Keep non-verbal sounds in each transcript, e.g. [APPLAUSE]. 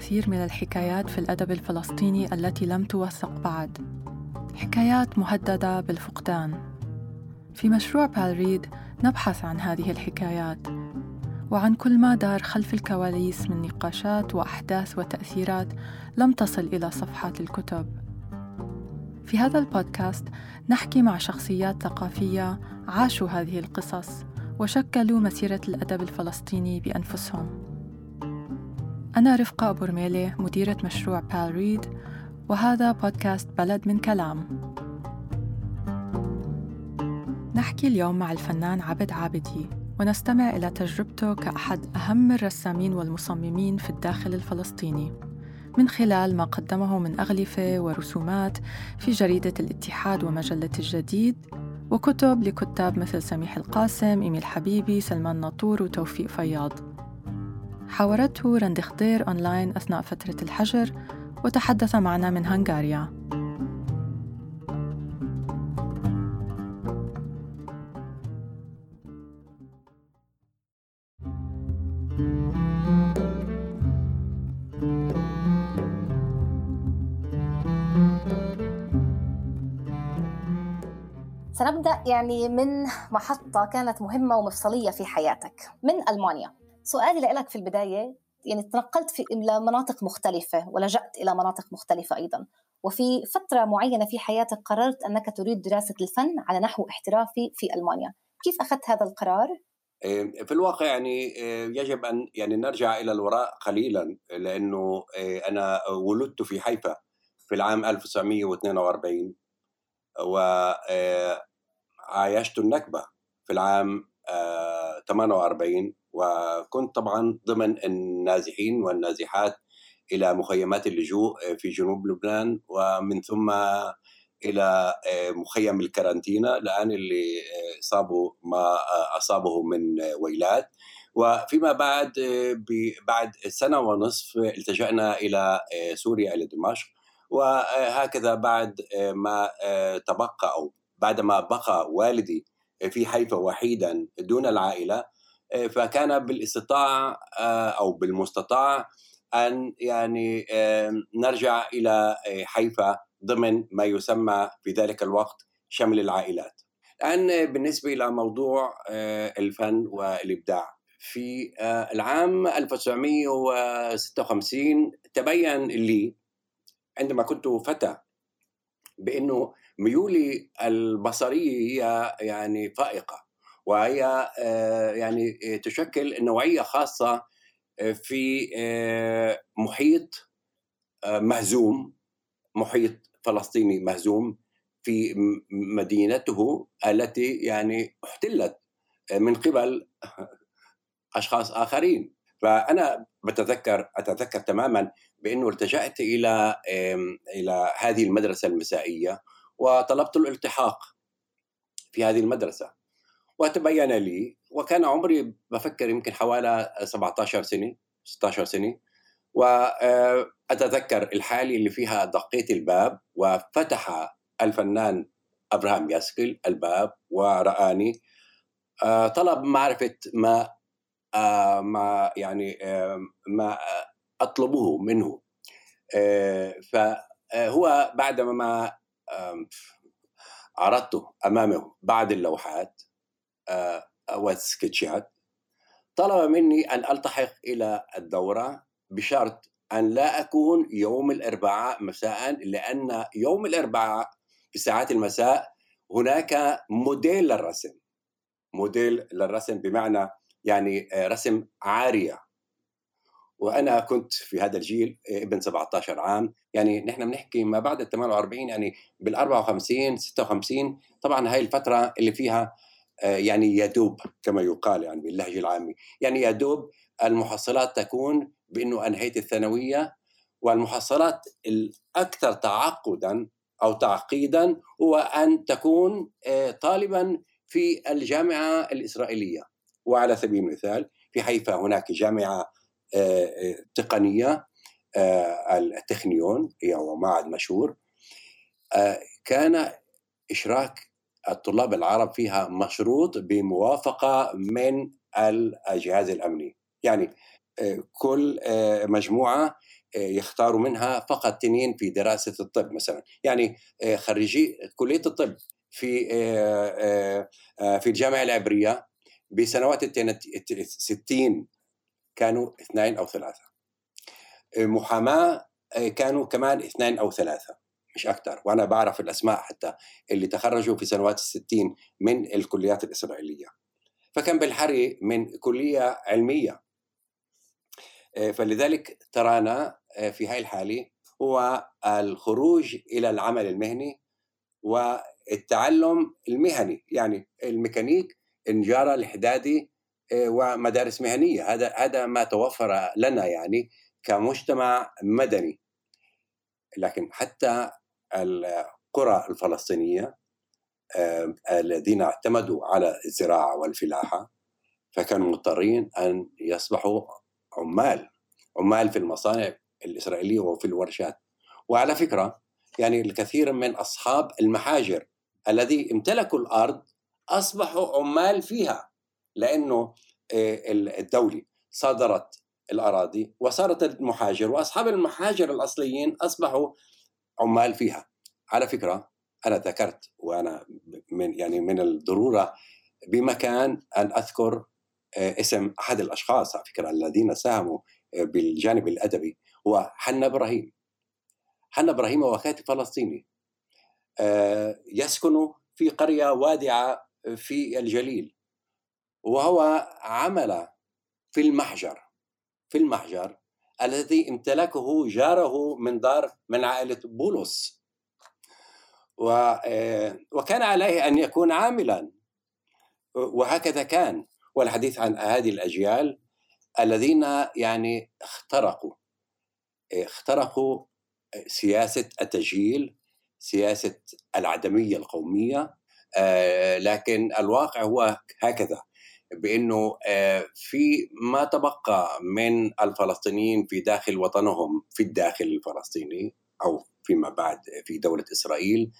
الكثير من الحكايات في الأدب الفلسطيني التي لم توثق بعد. حكايات مهددة بالفقدان. في مشروع بالريد نبحث عن هذه الحكايات وعن كل ما دار خلف الكواليس من نقاشات وأحداث وتأثيرات لم تصل إلى صفحات الكتب. في هذا البودكاست نحكي مع شخصيات ثقافية عاشوا هذه القصص وشكلوا مسيرة الأدب الفلسطيني بأنفسهم. أنا رفقة أبو رميلة مديرة مشروع بال ريد وهذا بودكاست بلد من كلام. نحكي اليوم مع الفنان عبد عابدي ونستمع إلى تجربته كأحد أهم الرسامين والمصممين في الداخل الفلسطيني من خلال ما قدمه من أغلفة ورسومات في جريدة الاتحاد ومجلة الجديد وكتب لكتاب مثل سميح القاسم، إيميل حبيبي، سلمان ناطور وتوفيق فياض. حاورته رند خضير أونلاين أثناء فترة الحجر وتحدث معنا من هنغاريا. سنبدأ يعني من محطة كانت مهمة ومفصلية في حياتك. من ألمانيا؟ سؤالي لك في البداية يعني تنقلت في إلى مناطق مختلفة ولجأت إلى مناطق مختلفة أيضا وفي فترة معينة في حياتك قررت أنك تريد دراسة الفن على نحو احترافي في ألمانيا كيف أخذت هذا القرار؟ إيه، في الواقع يعني إيه، يجب أن يعني نرجع إلى الوراء قليلا لأنه إيه، أنا ولدت في حيفا في العام 1942 وعايشت النكبة في العام 48 وكنت طبعا ضمن النازحين والنازحات إلى مخيمات اللجوء في جنوب لبنان ومن ثم إلى مخيم الكارانتينا الآن اللي اصابوا ما أصابه من ويلات. وفيما بعد بعد سنة ونصف التجأنا إلى سوريا إلى دمشق وهكذا بعد ما تبقى أو بعدما بقى والدي في حيفا وحيدا دون العائلة آه، فكان بالاستطاع آه، أو بالمستطاع أن يعني نرجع إلى آه، حيفا ضمن ما يسمى في ذلك الوقت شمل العائلات. الآن بالنسبة إلى موضوع الفن والإبداع في العام 1956 تبين لي عندما كنت فتى بأنه ميولي البصرية هي يعني فائقة وهي آه، يعني آه، تشكل نوعية خاصة آه، في محيط مهزوم محيط فلسطيني مهزوم في مدينته التي يعني احتلت من قبل [LAUGHS] أشخاص آخرين. فأنا بتذكر أتذكر تماما بأنه التجأت إلى إلى هذه المدرسة المسائية وطلبت الالتحاق في هذه المدرسة. وتبين لي وكان عمري بفكر يمكن حوالي 17 سنة 16 سنة. وأتذكر الحالة اللي فيها دقيت الباب وفتح الفنان ابراهام ياسكل الباب ورآني. آه، طلب معرفة ما آه، ما يعني آه، ما أطلبه منه. فهو بعدما عرضته أمامه بعض اللوحات والسكتشات طلب مني أن ألتحق إلى الدورة بشرط أن لا أكون يوم الأربعاء مساء لأن يوم الأربعاء في ساعات المساء هناك موديل للرسم. موديل للرسم بمعنى يعني رسم عارية. وأنا كنت في هذا الجيل ابن 17 عام. يعني نحن بنحكي ما بعد ال 48 يعني بال 54 56 طبعا هاي الفترة اللي فيها آه، يعني يدوب كما يقال يعني باللهجة العامي يعني يدوب المحصلات تكون بإنه انهيت الثانوية والمحصلات الأكثر تعقدا أو تعقيدا هو أن تكون آه، طالبا في الجامعة الإسرائيلية. وعلى سبيل المثال في حيفا هناك جامعة آه، تقنيه التكنيون هي معهد مشهور. كان إشراك الطلاب العرب فيها مشروط بموافقة من الجهاز الأمني. يعني آه، كل آه، مجموعة يختاروا منها فقط تنين في دراسة الطب مثلا. يعني خريجي كلية الطب في في الجامعة العبرية بسنوات الستين كانوا اثنين أو ثلاثة. محاماة كانوا كمان اثنين أو ثلاثة مش أكثر وأنا بعرف الأسماء حتى اللي تخرجوا في سنوات الستين من الكليات الإسرائيلية. فكان بالحري من كلية علمية. فلذلك ترانا في هاي الحالة هو الخروج إلى العمل المهني والتعلم المهني يعني الميكانيك النجارة الحدادي ومدارس مهنية. هذا هذا ما توفر لنا يعني كمجتمع مدني. لكن حتى القرى الفلسطينية الذين اعتمدوا على الزراعة والفلاحة فكانوا مضطرين أن يصبحوا عمال عمال في المصانع الإسرائيلية وفي الورشات. وعلى فكرة يعني الكثير من أصحاب المحاجر الذي امتلكوا الأرض أصبحوا عمال فيها. لأنه الدولة صادرت الأراضي وصارت المحاجر وأصحاب المحاجر الأصليين أصبحوا عمال فيها. على فكرة أنا ذكرت وأنا من يعني من الضرورة بمكان أن أذكر اسم أحد الأشخاص على فكرة الذين ساهموا بالجانب الأدبي هو حنا إبراهيم. حنا إبراهيم هو كاتب فلسطيني. يسكن في قرية وادعة في الجليل. وهو عمل في المحجر في المحجر الذي امتلكه جاره من دار من عائلة بولس. وكان عليه أن يكون عاملا. وهكذا كان. والحديث عن هذه الأجيال الذين يعني اخترقوا اخترقوا سياسة التجهيل سياسة العدمية القومية لكن الواقع هو هكذا. بأنه في ما تبقى من الفلسطينيين في داخل وطنهم في الداخل الفلسطيني أو فيما بعد في دولة إسرائيل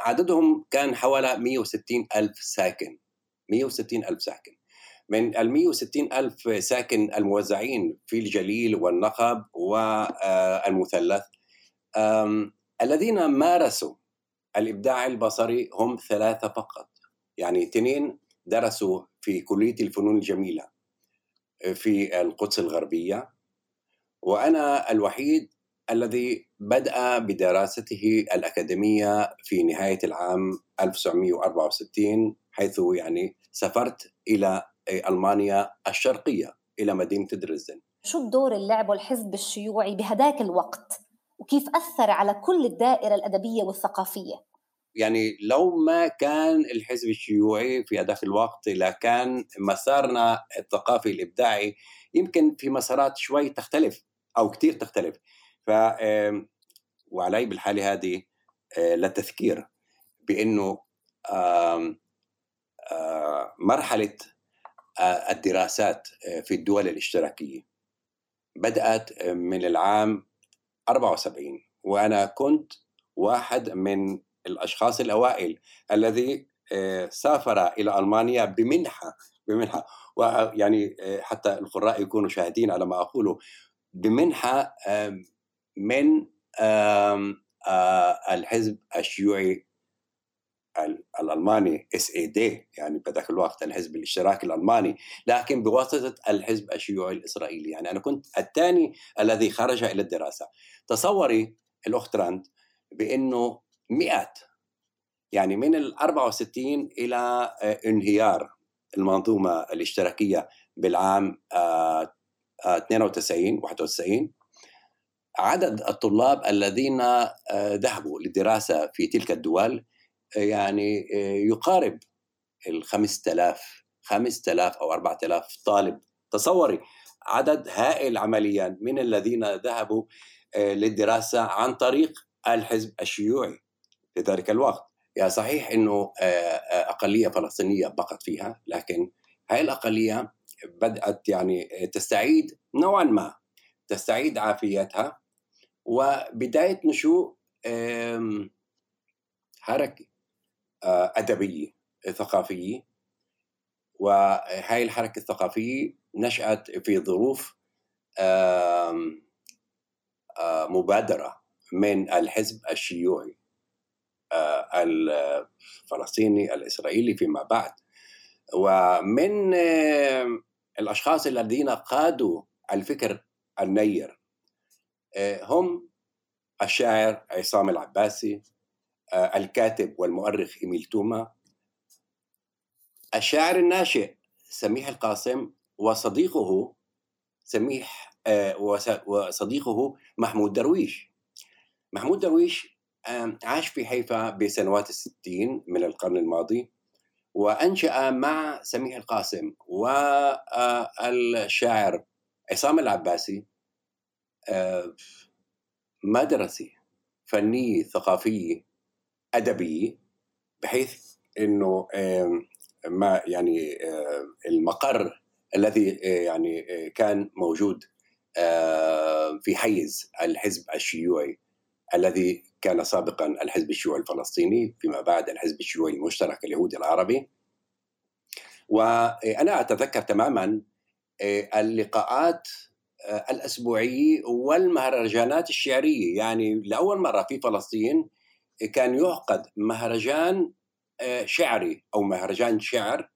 عددهم كان حوالي 160 ألف ساكن. 160 ألف ساكن. من ال 160 ألف ساكن الموزعين في الجليل والنقب والمثلث الذين مارسوا الإبداع البصري هم ثلاثة فقط. يعني اثنين درسوا في كلية الفنون الجميلة في القدس الغربية وأنا الوحيد الذي بدأ بدراسته الأكاديمية في نهاية العام 1964 حيث يعني سافرت إلى ألمانيا الشرقية إلى مدينة دريسدن شو الدور اللي لعبه الحزب الشيوعي بهداك الوقت وكيف أثر على كل الدائرة الأدبية والثقافية؟ يعني لو ما كان الحزب الشيوعي في هذاك الوقت لكان مسارنا الثقافي الإبداعي يمكن في مسارات شوي تختلف أو كثير تختلف. ف وعلي بالحالة هذه للتذكير بأنه مرحلة الدراسات في الدول الاشتراكية بدأت من العام 74 وأنا كنت واحد من الأشخاص الأوائل الذي سافر إلى ألمانيا بمنحة بمنحة ويعني حتى القراء يكونوا شاهدين على ما أقوله بمنحة من الحزب الشيوعي الألماني إس إي دي يعني بذاك الوقت الحزب الاشتراكي الألماني لكن بواسطة الحزب الشيوعي الإسرائيلي. يعني أنا كنت الثاني الذي خرج إلى الدراسة. تصوري الأخت راند بأنه مئات يعني من ال 64 إلى انهيار المنظومة الاشتراكية بالعام 92 91 عدد الطلاب الذين ذهبوا للدراسة في تلك الدول يعني يقارب ال 5000 5000 أو 4000 طالب تصوري. عدد هائل عمليا من الذين ذهبوا للدراسة عن طريق الحزب الشيوعي. في ذلك الوقت. يعني صحيح إنه أقلية فلسطينية بقت فيها لكن هاي الأقلية بدأت يعني تستعيد نوعا ما تستعيد عافيتها. وبداية نشوء حركة أدبية ثقافية. وهاي الحركة الثقافية نشأت في ظروف مبادرة من الحزب الشيوعي. الفلسطيني الإسرائيلي فيما بعد. ومن الأشخاص الذين قادوا الفكر النير هم الشاعر عصام العباسي الكاتب والمؤرخ إيميل توما الشاعر الناشئ سميح القاسم وصديقه سميح وصديقه محمود درويش. محمود درويش عاش في حيفا بسنوات الستين من القرن الماضي وأنشأ مع سميح القاسم والشاعر عصام العباسي مدرسة فنية ثقافية أدبية بحيث أنه ما يعني المقر الذي يعني كان موجود في حيز الحزب الشيوعي. الذي كان سابقا الحزب الشيوعي الفلسطيني فيما بعد الحزب الشيوعي المشترك اليهودي العربي. وأنا أتذكر تماما اللقاءات الاسبوعيه والمهرجانات الشعرية. يعني لأول مرة في فلسطين كان يعقد مهرجان شعري أو مهرجان شعر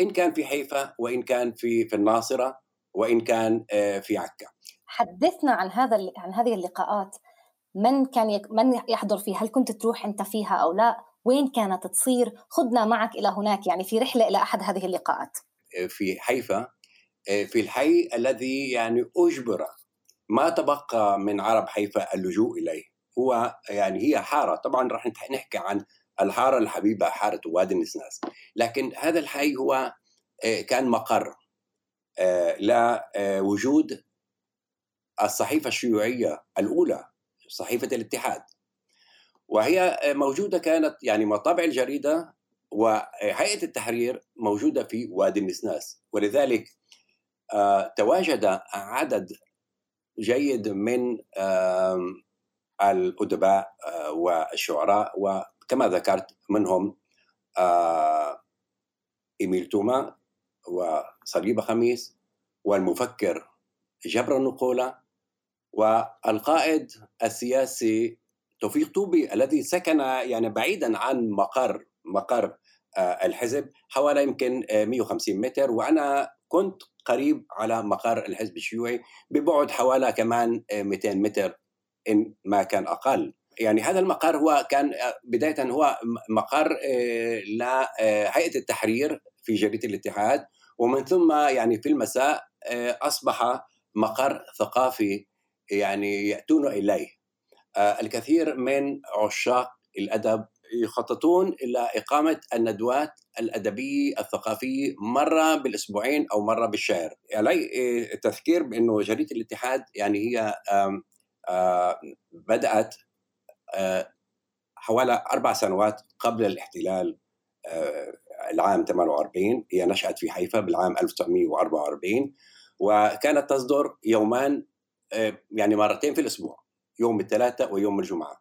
إن كان في حيفا وإن كان في في الناصرة وإن كان في عكا. حدثنا عن هذا عن هذه اللقاءات. من كان يك... من يحضر فيها؟ هل كنت تروح أنت فيها أو لا؟ وين كانت تصير؟ خذنا معك إلى هناك يعني في رحلة إلى أحد هذه اللقاءات. في حيفا. في الحي الذي يعني أجبر ما تبقى من عرب حيفا اللجوء إليه. هو يعني هي حارة. طبعا راح نحكي عن الحارة الحبيبة حارة وادي النسناس. لكن هذا الحي هو كان مقر. لوجود الصحيفة الشيوعية الأولى. صحيفة الاتحاد. وهي موجودة كانت يعني مطابع الجريدة وهيئة التحرير موجودة في وادي النسناس. ولذلك تواجد عدد جيد من الأدباء والشعراء وكما ذكرت منهم إيميل توما وصليب خميس والمفكر جبر النقولة والقائد السياسي توفيق طوبي الذي سكن يعني بعيدا عن مقر مقر الحزب حوالي يمكن 150 متر وأنا كنت قريب على مقر الحزب الشيوعي ببعد حوالي كمان 200 متر إن ما كان أقل. يعني هذا المقر هو كان بداية هو مقر لهيئه التحرير في جريدة الاتحاد ومن ثم يعني في المساء أصبح مقر ثقافي يعني يأتون إليه. الكثير من عشاق الأدب يخططون إلى إقامة الندوات الأدبية الثقافية مرة بالأسبوعين أو مرة بالشهر. علي التذكير بأنه جريدة الاتحاد يعني هي بدأت حوالي أربع سنوات قبل الاحتلال العام 48 هي نشأت في حيفا بالعام 1944 وكانت تصدر يومان يعني مرتين في الأسبوع يوم الثلاثاء ويوم الجمعة.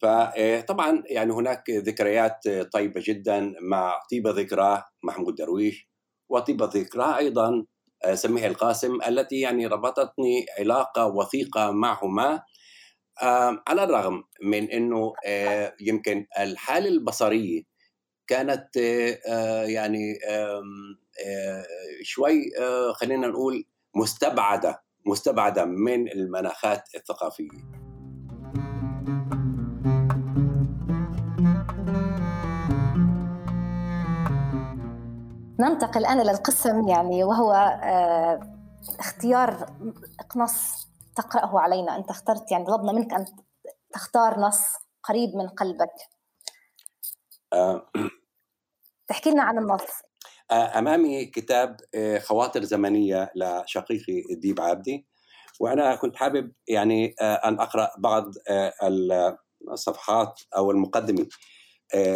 فطبعا يعني هناك ذكريات طيبة جدا مع طيبة ذكراه محمود درويش وطيبة ذكراه أيضا سميح القاسم التي يعني ربطتني علاقة وثيقة معهما على الرغم من أنه يمكن الحالة البصرية كانت يعني شوي خلينا نقول مستبعدة مستبعدة من المناخات الثقافية. ننتقل الآن إلى القسم يعني وهو اختيار نص تقرأه علينا، أنت اخترت يعني طلبنا منك أن تختار نص قريب من قلبك. تحكي لنا عن النص أمامي كتاب خواطر زمنية لشقيقي ديب عابدي وأنا كنت حابب يعني أن أقرأ بعض الصفحات أو المقدمة.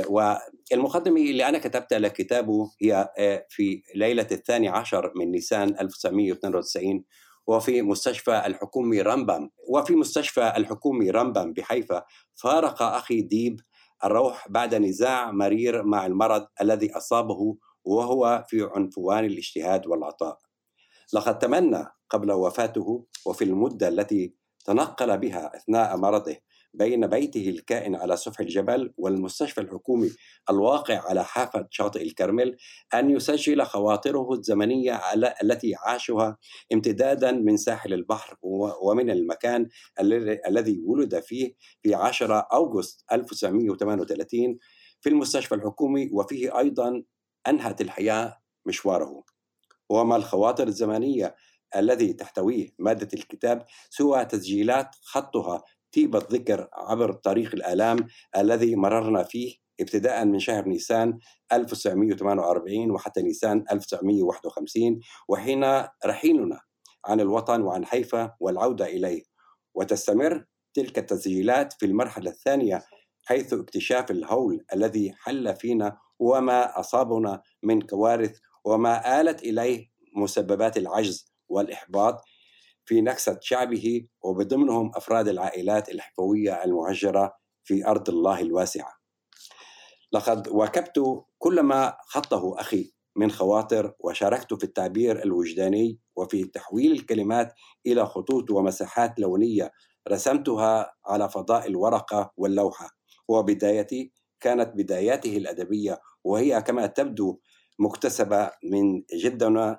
والمقدمة اللي أنا كتبتها لكتابه هي في ليلة الثاني عشر من نيسان 1992 وفي مستشفى الحكومي رمبم وفي مستشفى الحكومي رمبم بحيفا فارق أخي ديب الروح بعد نزاع مرير مع المرض الذي أصابه وهو في عنفوان الاجتهاد والعطاء. لقد تمنى قبل وفاته وفي المدة التي تنقل بها أثناء مرضه بين بيته الكائن على سفح الجبل والمستشفى الحكومي الواقع على حافة شاطئ الكرمل أن يسجل خواطره الزمنية التي عاشها امتدادا من ساحل البحر ومن المكان الذي ولد فيه في 10 أغسطس 1938 في المستشفى الحكومي وفيه أيضا أنهت الحياة مشواره. وما الخواطر الزمنية الذي تحتويه مادة الكتاب سوى تسجيلات خطها طيب الذكر عبر طريق الآلام الذي مررنا فيه ابتداء من شهر نيسان 1948 وحتى نيسان 1951 وحين رحيلنا عن الوطن وعن حيفا والعودة إليه. وتستمر تلك التسجيلات في المرحلة الثانية حيث اكتشاف الهول الذي حل فينا وما أصابنا من كوارث وما آلت إليه مسببات العجز والإحباط في نكسة شعبه وبضمنهم أفراد العائلات الحفوية المهجرة في أرض الله الواسعة. لقد واكبت كل ما خطه أخي من خواطر وشاركت في التعبير الوجداني وفي تحويل الكلمات إلى خطوط ومساحات لونية رسمتها على فضاء الورقة واللوحة. وبدايتي كانت بداياته الأدبية وهي كما تبدو مكتسبة من جدنا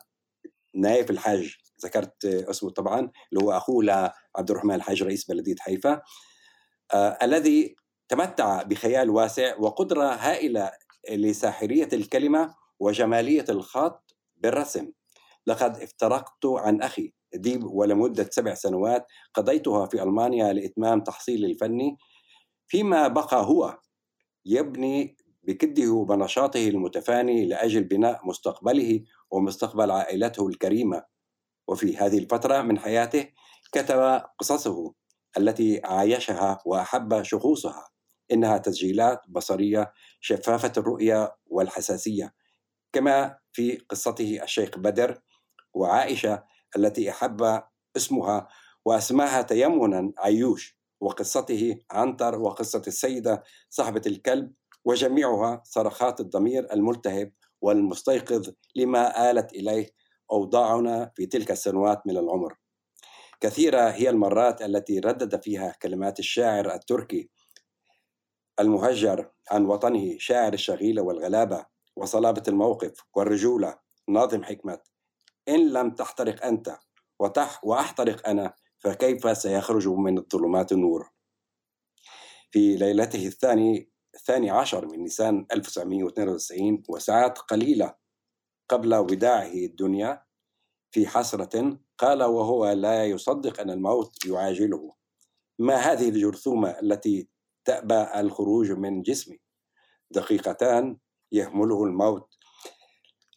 نايف الحاج ذكرت اسمه طبعا اللي هو أخوه لعبد الرحمن الحاج رئيس بلدية حيفا. آه الذي تمتع بخيال واسع وقدرة هائلة لساحرية الكلمة وجمالية الخط بالرسم. لقد افترقت عن أخي. ديب ولمدة سبع سنوات قضيتها في ألمانيا لإتمام تحصيلي الفني فيما بقى هو يبني بكده وبنشاطه المتفاني لأجل بناء مستقبله ومستقبل عائلته الكريمة. وفي هذه الفترة من حياته كتب قصصه التي عايشها وأحب شخوصها إنها تسجيلات بصرية شفافة الرؤية والحساسية كما في قصته الشيخ بدر وعائشة التي أحب اسمها وأسماها تيمنا عيوش. وقصته عنتر وقصة السيدة صاحبة الكلب وجميعها صرخات الضمير الملتهب والمستيقظ لما آلت إليه أوضاعنا في تلك السنوات من العمر. كثيرة هي المرات التي ردد فيها كلمات الشاعر التركي المهجر عن وطنه شاعر الشغيلة والغلابة وصلابة الموقف والرجولة ناظم حكمة إن لم تحترق أنت وتح وأحترق أنا فكيف سيخرج من الظلمات النور؟ في ليلته الثاني الثاني عشر من نيسان 1992 وساعات قليلة قبل وداعه الدنيا في حسرة قال وهو لا يصدق أن الموت يعاجله. ما هذه الجرثومة التي تأبى الخروج من جسمي؟ دقيقتان يهمله الموت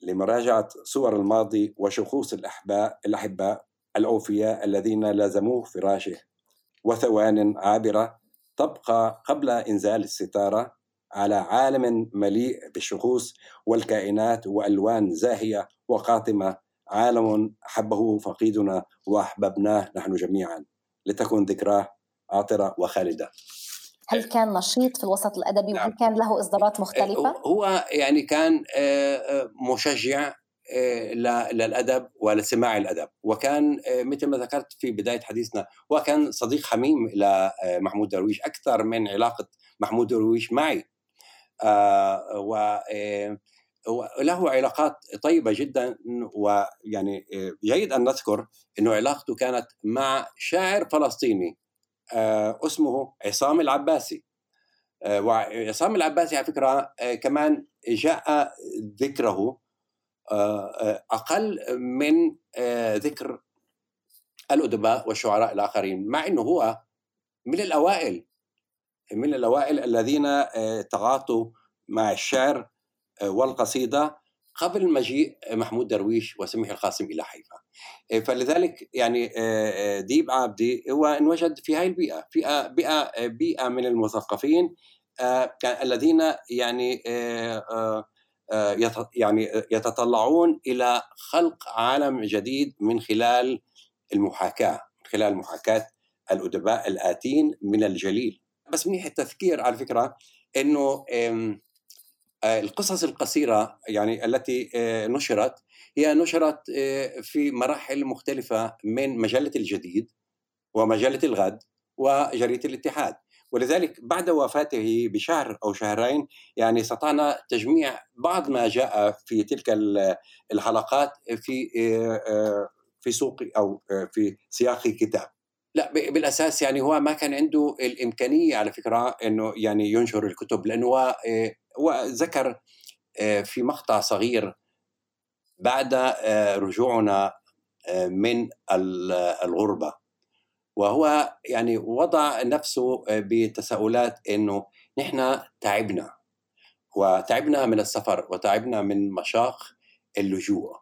لمراجعة صور الماضي وشخوص الأحباء الأحباء. الأوفياء الذين لازموه فراشه وثوان عابرة تبقى قبل إنزال الستارة على عالم مليء بالشخوص والكائنات وألوان زاهية وقاتمه عالم احبه فقيدنا وأحببناه نحن جميعا لتكن ذكراه عاطرة وخالدة. هل كان نشيط في الوسط الأدبي نعم. وهل كان له إصدارات مختلفة؟ هو يعني كان مشجع للادب ولسماع الأدب وكان مثل ما ذكرت في بداية حديثنا وكان صديق حميم إلى محمود درويش أكثر من علاقة محمود درويش معي. آه، آه، وله علاقات طيبة جدا ويعني آه، جيد أن نذكر إنه علاقته كانت مع شاعر فلسطيني اسمه عصام العباسي. وعصام العباسي على فكرة كمان جاء ذكره أقل من ذكر الأدباء والشعراء الآخرين مع إنه هو من الأوائل من الأوائل الذين آه، تغاطوا مع الشعر آه، والقصيدة قبل مجيء محمود درويش وسميح القاسم إلى حيفا. آه، فلذلك يعني ديب عابدي هو انوجد في هذه البيئة في بيئة, بيئة من المثقفين الذين يعني يعني يتطلعون إلى خلق عالم جديد من خلال المحاكاة من خلال محاكاة الأدباء الآتين من الجليل. بس منيح التذكير على فكرة إنه آه، القصص القصيرة يعني التي آه، نشرت هي نشرت آه، في مراحل مختلفة من مجلة الجديد ومجلة الغد وجريدة الاتحاد. ولذلك بعد وفاته بشهر أو شهرين يعني استطعنا تجميع بعض ما جاء في تلك الحلقات في في سوق أو في سياق كتاب. لا بالأساس يعني هو ما كان عنده الإمكانية على فكرة إنه يعني ينشر الكتب لأنه هو هو ذكر في مقطع صغير بعد رجوعنا من الغربة. وهو يعني وضع نفسه بتساؤلات إنه نحن تعبنا وتعبنا من السفر وتعبنا من مشاق اللجوء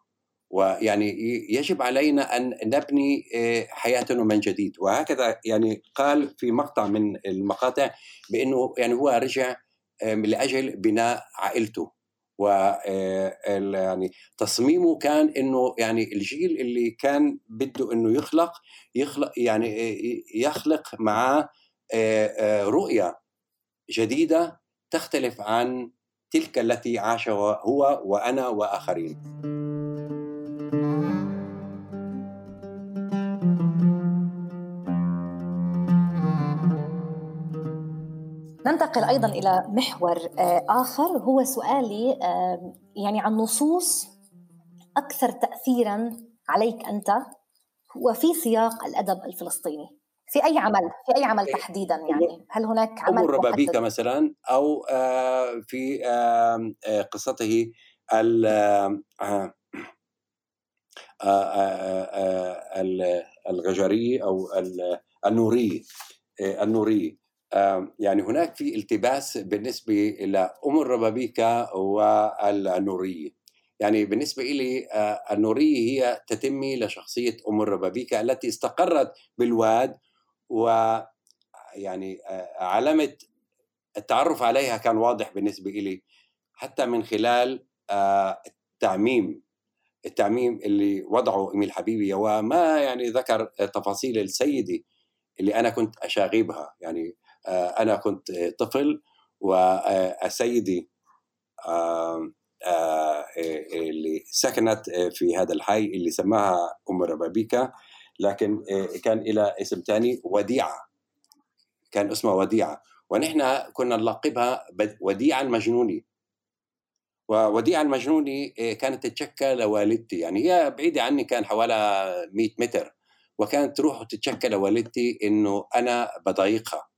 ويعني يجب علينا أن نبني حياتنا من جديد. وهكذا يعني قال في مقطع من المقاطع بإنه يعني هو رجع لأجل بناء عائلته. و يعني تصميمه كان إنه يعني الجيل اللي كان بده إنه يخلق يخلق يعني يخلق معاه رؤية جديدة تختلف عن تلك التي عاشها هو وأنا وآخرين. ننتقل أيضا إلى محور آه، آخر هو سؤالي يعني عن نصوص أكثر تاثيرا عليك أنت وفي سياق الأدب الفلسطيني. في أي عمل في أي عمل تحديدا يعني؟ هل هناك عمل أبو الربابيكا مثلا أو آه، في آه، قصته الغجري أو النوري النوري. يعني هناك في التباس بالنسبة لأم الربابيكا والنورية يعني بالنسبة لي آه، النورية هي تتمي لشخصية أم الربابيكا التي استقرت بالواد و يعني آه، علامة التعرف عليها كان واضح بالنسبة لي حتى من خلال آه، التعميم التعميم اللي وضعه إميل حبيبي. وما يعني ذكر تفاصيل السيدة اللي أنا كنت أشاغبها. يعني آه، أنا كنت طفل وسيدي آه، آه، اللي سكنت في هذا الحي اللي سماها أم ربابيكا لكن كان إلى اسم ثاني وديعة. كان اسمها وديعة. ونحن كنا نلقبها وديعة المجنوني. ووديعة المجنوني كانت تتشكى لوالدتي. يعني هي بعيدة عني كان حوالي 100 متر. وكانت تروح وتتشكى لوالدتي إنه أنا بضايقها آه،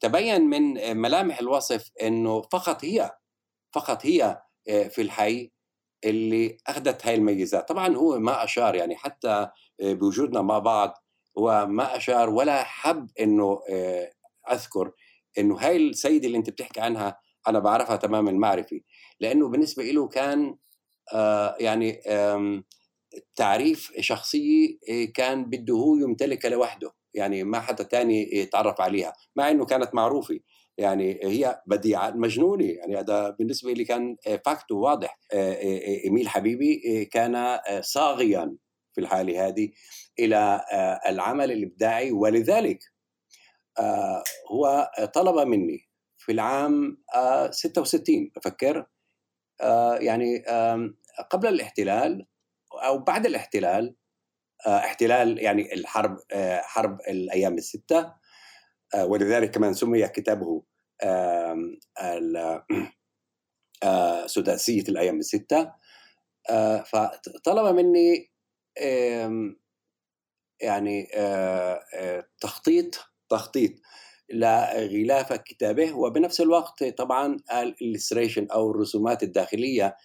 تبين من ملامح الوصف إنه فقط هي فقط هي آه، في الحي اللي أخذت هاي الميزات. طبعا هو ما أشار يعني حتى آه، بوجودنا مع بعض هو ما أشار ولا حب إنه أذكر إنه هاي السيدة اللي أنت بتحكي عنها أنا بعرفها تمام المعرفة لأنه بالنسبة له كان يعني تعريف شخصية كان بده هو يمتلكها لوحده. يعني ما حدا تاني يتعرف عليها مع إنه كانت معروفة. يعني هي بديعة مجنونة يعني هذا بالنسبة لي كان فاكت واضح. إيميل حبيبي كان صاغيا في الحالة هذه إلى العمل الإبداعي ولذلك هو طلب مني في العام 66 بفكر يعني قبل الاحتلال أو بعد الاحتلال آه، احتلال يعني الحرب آه، حرب الأيام الستة. آه، ولذلك كمان سمي كتابه سداسية الأيام الستة. فطلب مني يعني تخطيط تخطيط لغلاف كتابه. وبنفس الوقت طبعا الالستريشن أو الرسومات الداخلية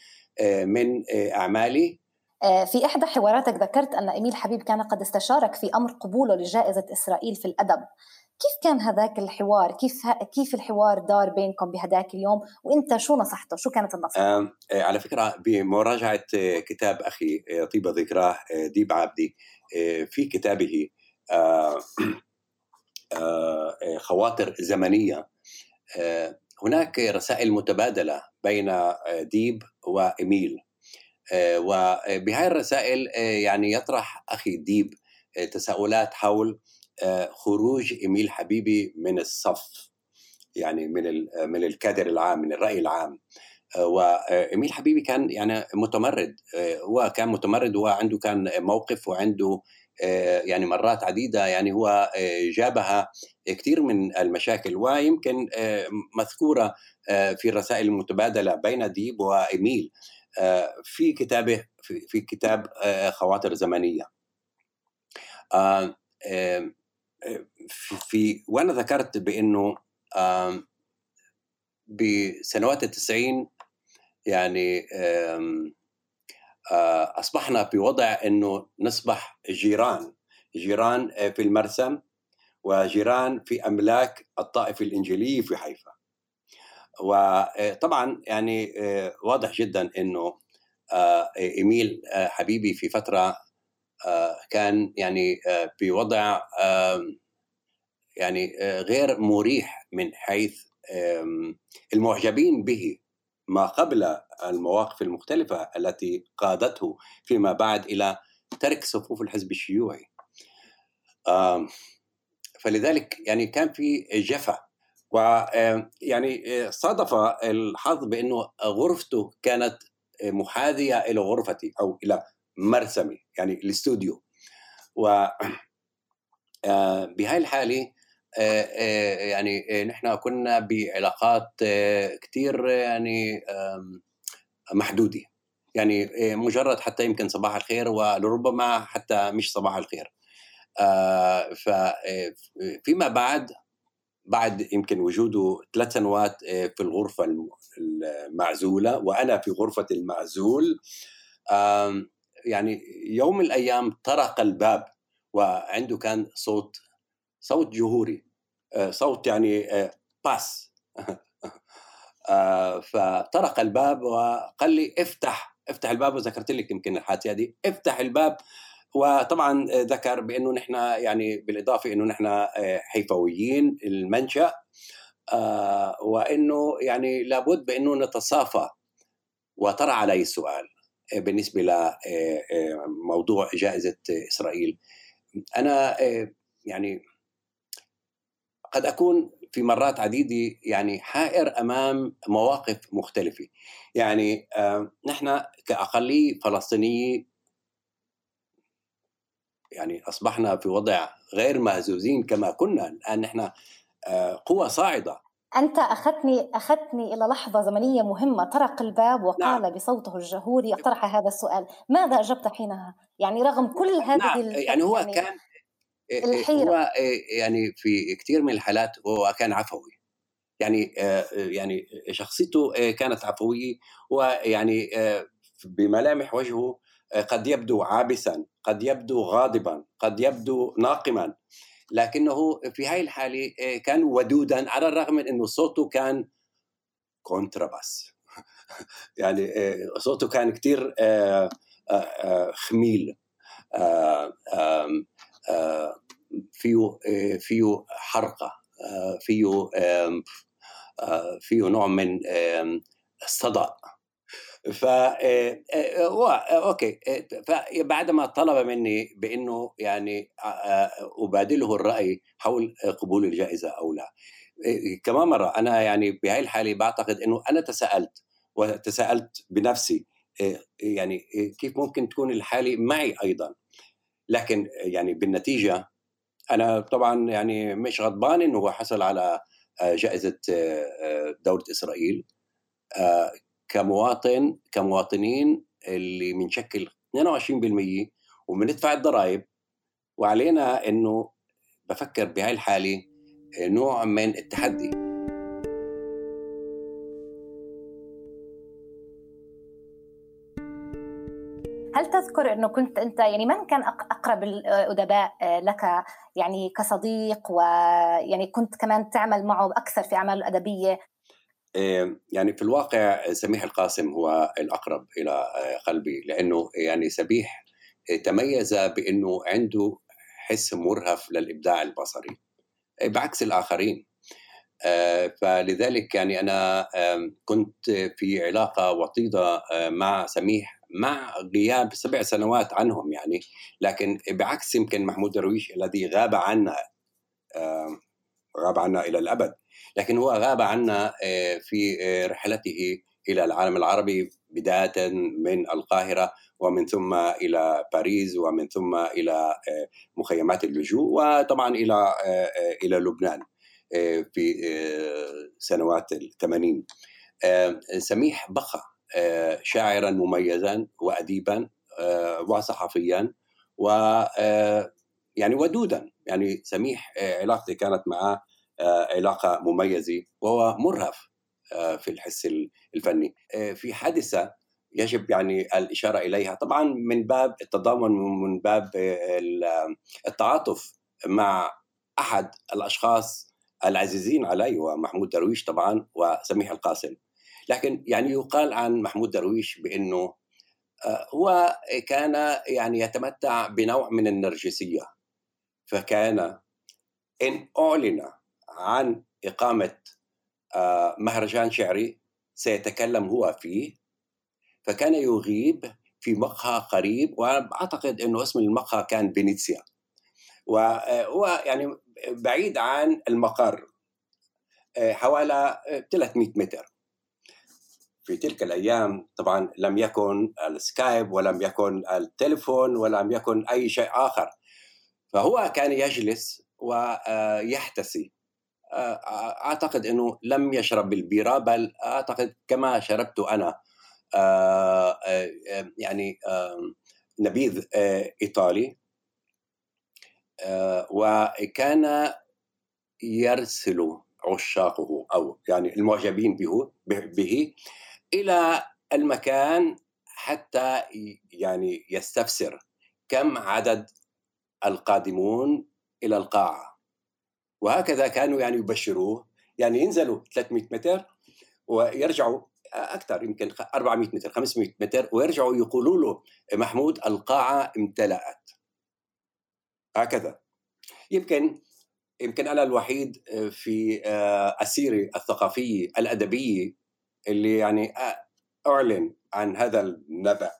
من أعمالي. آه، في إحدى حواراتك ذكرت أن إميل حبيب كان قد استشارك في أمر قبوله لجائزة إسرائيل في الأدب كيف كان هذاك الحوار؟ كيف كيف الحوار دار بينكم بهداك اليوم؟ وإنت شو نصحته؟ شو كانت النصيحة؟ آه على فكرة بمراجعة كتاب أخي طيب ذكراه ديب عبدي في كتابه [CLEARS THROAT] آه آه خواطر زمنية آه هناك رسائل متبادلة بين ديب وإميل آه، وبهذه الرسائل آه، يعني يطرح أخي ديب آه، تساؤلات حول خروج إيميل حبيبي من الصف يعني من من الكادر العام من الرأي العام. وايميل حبيبي كان يعني متمرد هو كان متمرد وعنده كان موقف وعنده يعني مرات عديدة يعني هو جابها كثير من المشاكل ويمكن مذكورة في الرسائل المتبادلة بين ديب وإيميل. في كتابه في كتاب خواطر زمنية. في وأنا ذكرت بإنه بسنوات التسعين يعني أصبحنا في وضع إنه نصبح جيران جيران في المرسم وجيران في أملاك الطائفه الانجيليه في حيفا. وطبعا يعني واضح جدا إنه إيميل حبيبي في فترة كان يعني في وضع يعني غير مريح من حيث المعجبين به ما قبل المواقف المختلفة التي قادته فيما بعد إلى ترك صفوف الحزب الشيوعي. فلذلك يعني كان في جفا ويعني صادف الحظ بأنه غرفته كانت محاذية إلى غرفتي أو إلى مرسمي يعني الاستوديو و [CLEARS THROAT] بهاي الحالة يعني نحن كنا بعلاقات كثير يعني محدودة. يعني مجرد حتى يمكن صباح الخير ولربما حتى مش صباح الخير. فيما بعد بعد يمكن وجوده ثلاث سنوات في الغرفة المعزولة وأنا في غرفة المعزول. يعني يوم من الأيام طرق الباب وعنده كان صوت صوت جهوري صوت يعني باس. [LAUGHS] فطرق الباب وقال لي افتح افتح الباب وذكرت لك يمكن الحادثة هذه افتح الباب. وطبعا ذكر بأنه نحن يعني بالإضافة إنه نحن حيفويين المنشأ وإنه يعني لابد بأنه نتصافى. وطرح علي السؤال بالنسبة لموضوع جائزة إسرائيل. أنا يعني قد أكون في مرات عديدة يعني حائر أمام مواقف مختلفة. يعني نحن كأقلية فلسطينية يعني أصبحنا في وضع غير مهزوزين كما كنا الآن نحن قوة صاعدة أنت أخذتني أخذتني إلى لحظة زمنية مهمة طرق الباب وقال نعم. بصوته الجهوري طرح هذا السؤال ماذا أجبت حينها؟ يعني رغم كل هذه نعم. يعني هو يعني كان الحيرة. هو يعني في كثير من الحالات هو كان عفوي يعني يعني شخصيته كانت عفوية ويعني بملامح وجهه قد يبدو عابسا قد يبدو غاضبا قد يبدو ناقما. لكنه في هاي الحالة كان ودودا على الرغم من أنه صوته كان كونتراباس [LAUGHS] يعني صوته كان كتير خميل. فيه فيه حرقة فيه فيه نوع من الصدأ. ف أوكي. فبعدما طلب مني بإنه يعني أبادله الرأي حول قبول الجائزة أو لا. كمان مرة أنا يعني بهاي الحالة بعتقد إنه أنا تساءلت وتساءلت بنفسي يعني كيف ممكن تكون الحالة معي أيضا. لكن يعني بالنتيجة أنا طبعا يعني مش غضبان إنه هو حصل على جائزة دوله إسرائيل. كمواطن كمواطنين اللي بنشكل 22% وبندفع الضرائب. وعلينا إنه بفكر بهاي الحالة نوع من التحدي. هل تذكر إنه كنت أنت يعني من كان أقرب الأدباء لك يعني كصديق؟ ويعني كنت كمان تعمل معه أكثر في اعماله الادبيه يعني في الواقع سميح القاسم هو الأقرب إلى قلبي لأنه يعني سبيح تميز بأنه عنده حس مرهف للإبداع البصري بعكس الآخرين. فلذلك يعني أنا كنت في علاقة وطيدة مع سميح مع غياب سبع سنوات عنهم يعني لكن بعكس يمكن محمود درويش الذي غاب عنا غاب عنا إلى الأبد. لكن هو غاب عنا في رحلته إلى العالم العربي بداية من القاهرة ومن ثم إلى باريس ومن ثم إلى مخيمات اللجوء وطبعا إلى إلى لبنان في سنوات الثمانين. سميح بقى شاعرا مميزا واديبا وصحفيا و يعني ودودا. يعني سميح علاقتي كانت معه علاقة مميزة وهو مرهف في الحس الفني. في حادثة يجب يعني الإشارة إليها. طبعا من باب التضامن من باب التعاطف مع أحد الأشخاص العزيزين علي ومحمود درويش طبعا وسميح القاسم. لكن يعني يقال عن محمود درويش بأنه هو كان يعني يتمتع بنوع من النرجسية. فكان إن أعلن عن إقامة مهرجان شعري سيتكلم هو فيه فكان يغيب في مقهى قريب وأعتقد إنه اسم المقهى كان فينيسيا. وهو يعني بعيد عن المقر حوالي 300 متر. في تلك الأيام طبعا لم يكن السكايب ولم يكن التليفون ولم يكن أي شيء آخر. فهو كان يجلس ويحتسي أعتقد إنه لم يشرب البيرة بل أعتقد كما شربت أنا يعني نبيذ إيطالي وكان يرسل عشاقه أو يعني المعجبين به به إلى المكان حتى يعني يستفسر كم عدد القادمون إلى القاعة. وهكذا كانوا يعني يبشروه. يعني ينزلوا 300 متر ويرجعوا أكثر يمكن 400 متر 500 متر ويرجعوا يقولوا له محمود القاعة امتلأت. هكذا. يمكن يمكن أنا الوحيد في السيره الثقافيه الادبيه اللي يعني أعلن عن هذا النبأ.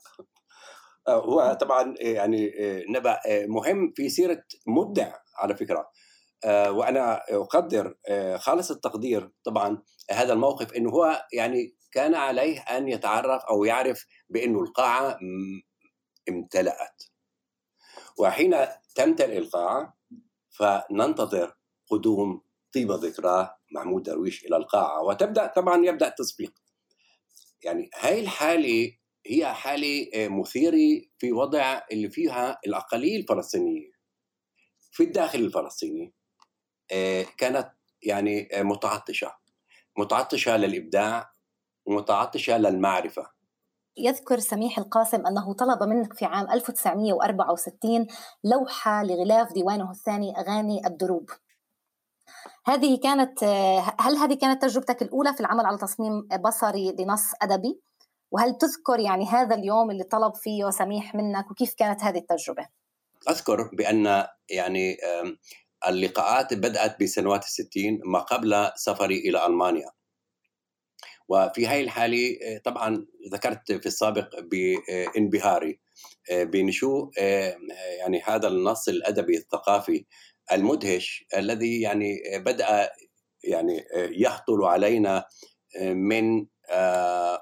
هو طبعا يعني نبأ مهم في سيرة مبدع على فكرة. وأنا أقدر خالص التقدير طبعا هذا الموقف إنه هو يعني كان عليه أن يتعرف أو يعرف بأنه القاعة امتلأت. وحين تمتلئ القاعة فننتظر قدوم طيب ذكراه محمود درويش إلى القاعة وتبدأ طبعا يبدأ التصفيق يعني هاي الحالة هي حالة مثيرة في وضع اللي فيها الاقليه الفلسطينية. في الداخل الفلسطيني كانت يعني متعطشة متعطشة للإبداع ومتعطشة للمعرفة يذكر سميح القاسم أنه طلب منك في عام 1964 لوحة لغلاف ديوانه الثاني أغاني الدروب هذه كانت هل هذه كانت تجربتك الأولى في العمل على تصميم بصري لنص أدبي؟ وهل تذكر يعني هذا اليوم اللي طلب فيه سميح منك وكيف كانت هذه التجربة؟ أذكر بأن يعني اللقاءات بدأت بسنوات الستين ما قبل سفري إلى ألمانيا. وفي هذه الحالة طبعا ذكرت في السابق بانبهاري بنشوء يعني هذا النص الأدبي الثقافي المدهش الذي يعني بدأ يعني يهطل علينا من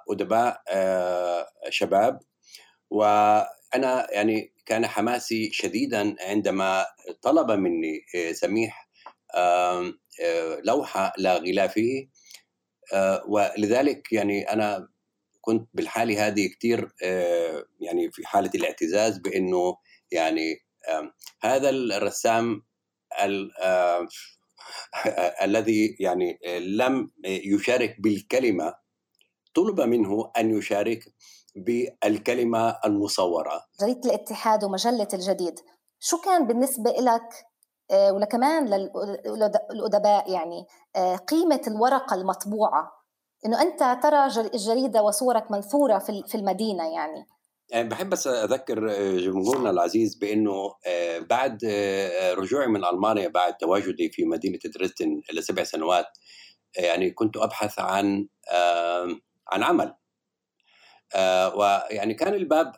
أدباء شباب. وأنا يعني كان حماسي شديدا عندما طلب مني سميح لوحة لغلافه ولذلك يعني أنا كنت بالحالة هذه كثير يعني في حالة الاعتزاز بأنه يعني هذا الرسام [LAUGHS] الذي يعني لم يشارك بالكلمة طلب منه أن يشارك بالكلمة المصورة. جريدة الاتحاد ومجلة الجديد. شو كان بالنسبة لك ولكمان للأدباء يعني قيمة الورقة المطبوعة؟ إنه أنت ترى الجريدة وصورك منثورة في المدينة يعني. بحب بس أذكر جمهورنا العزيز بإنه بعد رجوعي من ألمانيا بعد تواجدي في مدينة دريسدن لسبع سنوات يعني كنت أبحث عن عن عمل. ويعني كان الباب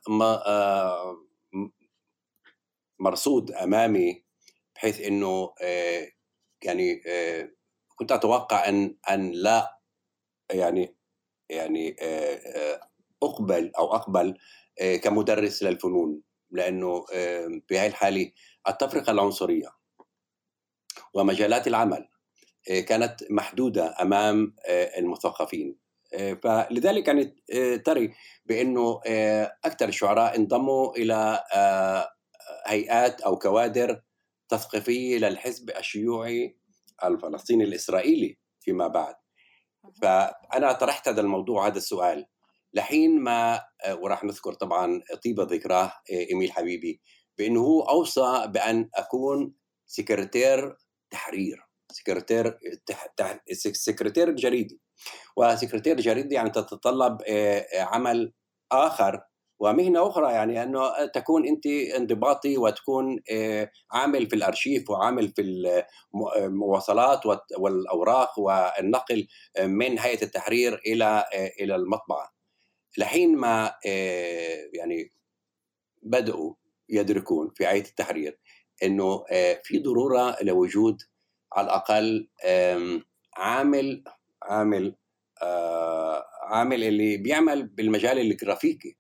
مرصود أمامي بحيث إنه يعني كنت أتوقع أن أن لا يعني يعني أقبل أو أقبل كمدرس للفنون لأنه بهذه الحالة التفرقة العنصرية ومجالات العمل كانت محدودة أمام المثقفين. فلذلك يعني تري بأنه أكثر الشعراء انضموا إلى هيئات أو كوادر تثقيفية للحزب الشيوعي الفلسطيني الإسرائيلي فيما بعد. فأنا طرحت هذا الموضوع هذا السؤال. لحين ما وراح نذكر طبعا طيبه ذكراه إيميل حبيبي بأنه هو أوصى بأن أكون سكرتير تحرير سكرتير سكرتير جريدي. وسكرتير جريدي يعني تتطلب عمل آخر. ومهنة أخرى يعني أنه تكون أنت انضباطي وتكون عامل في الأرشيف وعامل في المواصلات والأوراق والنقل من هيئة التحرير إلى إلى المطبعة. لحين ما يعني بدأوا يدركون في هيئة التحرير أنه في ضرورة لوجود على الأقل عامل عامل عامل اللي بيعمل بالمجال الجرافيكي.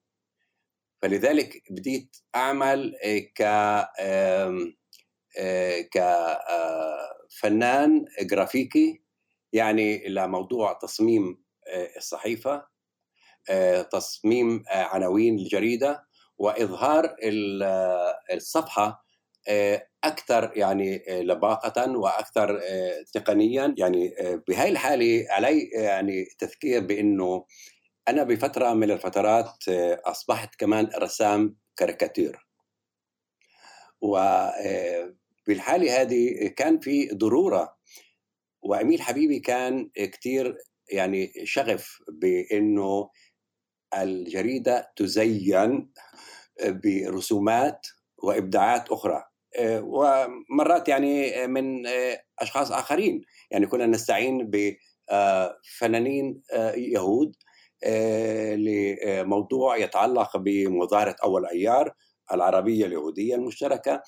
فلذلك بديت أعمل ك كفنان جرافيكي. يعني لموضوع تصميم الصحيفة تصميم عناوين الجريدة وإظهار الصفحة أكثر يعني لباقة وأكثر تقنيا. يعني بهاي الحالة علي يعني تذكير بأنه أنا بفترة من الفترات أصبحت كمان رسام كاريكاتير. وبالحاله هذه كان في ضرورة وأميل حبيبي كان كثير يعني شغف بأنه الجريدة تزين برسومات وإبداعات أخرى. ومرات يعني من أشخاص آخرين. يعني كنا نستعين بفنانين يهود لموضوع يتعلق بمظاهرة أول أيار العربية اليهودية المشتركة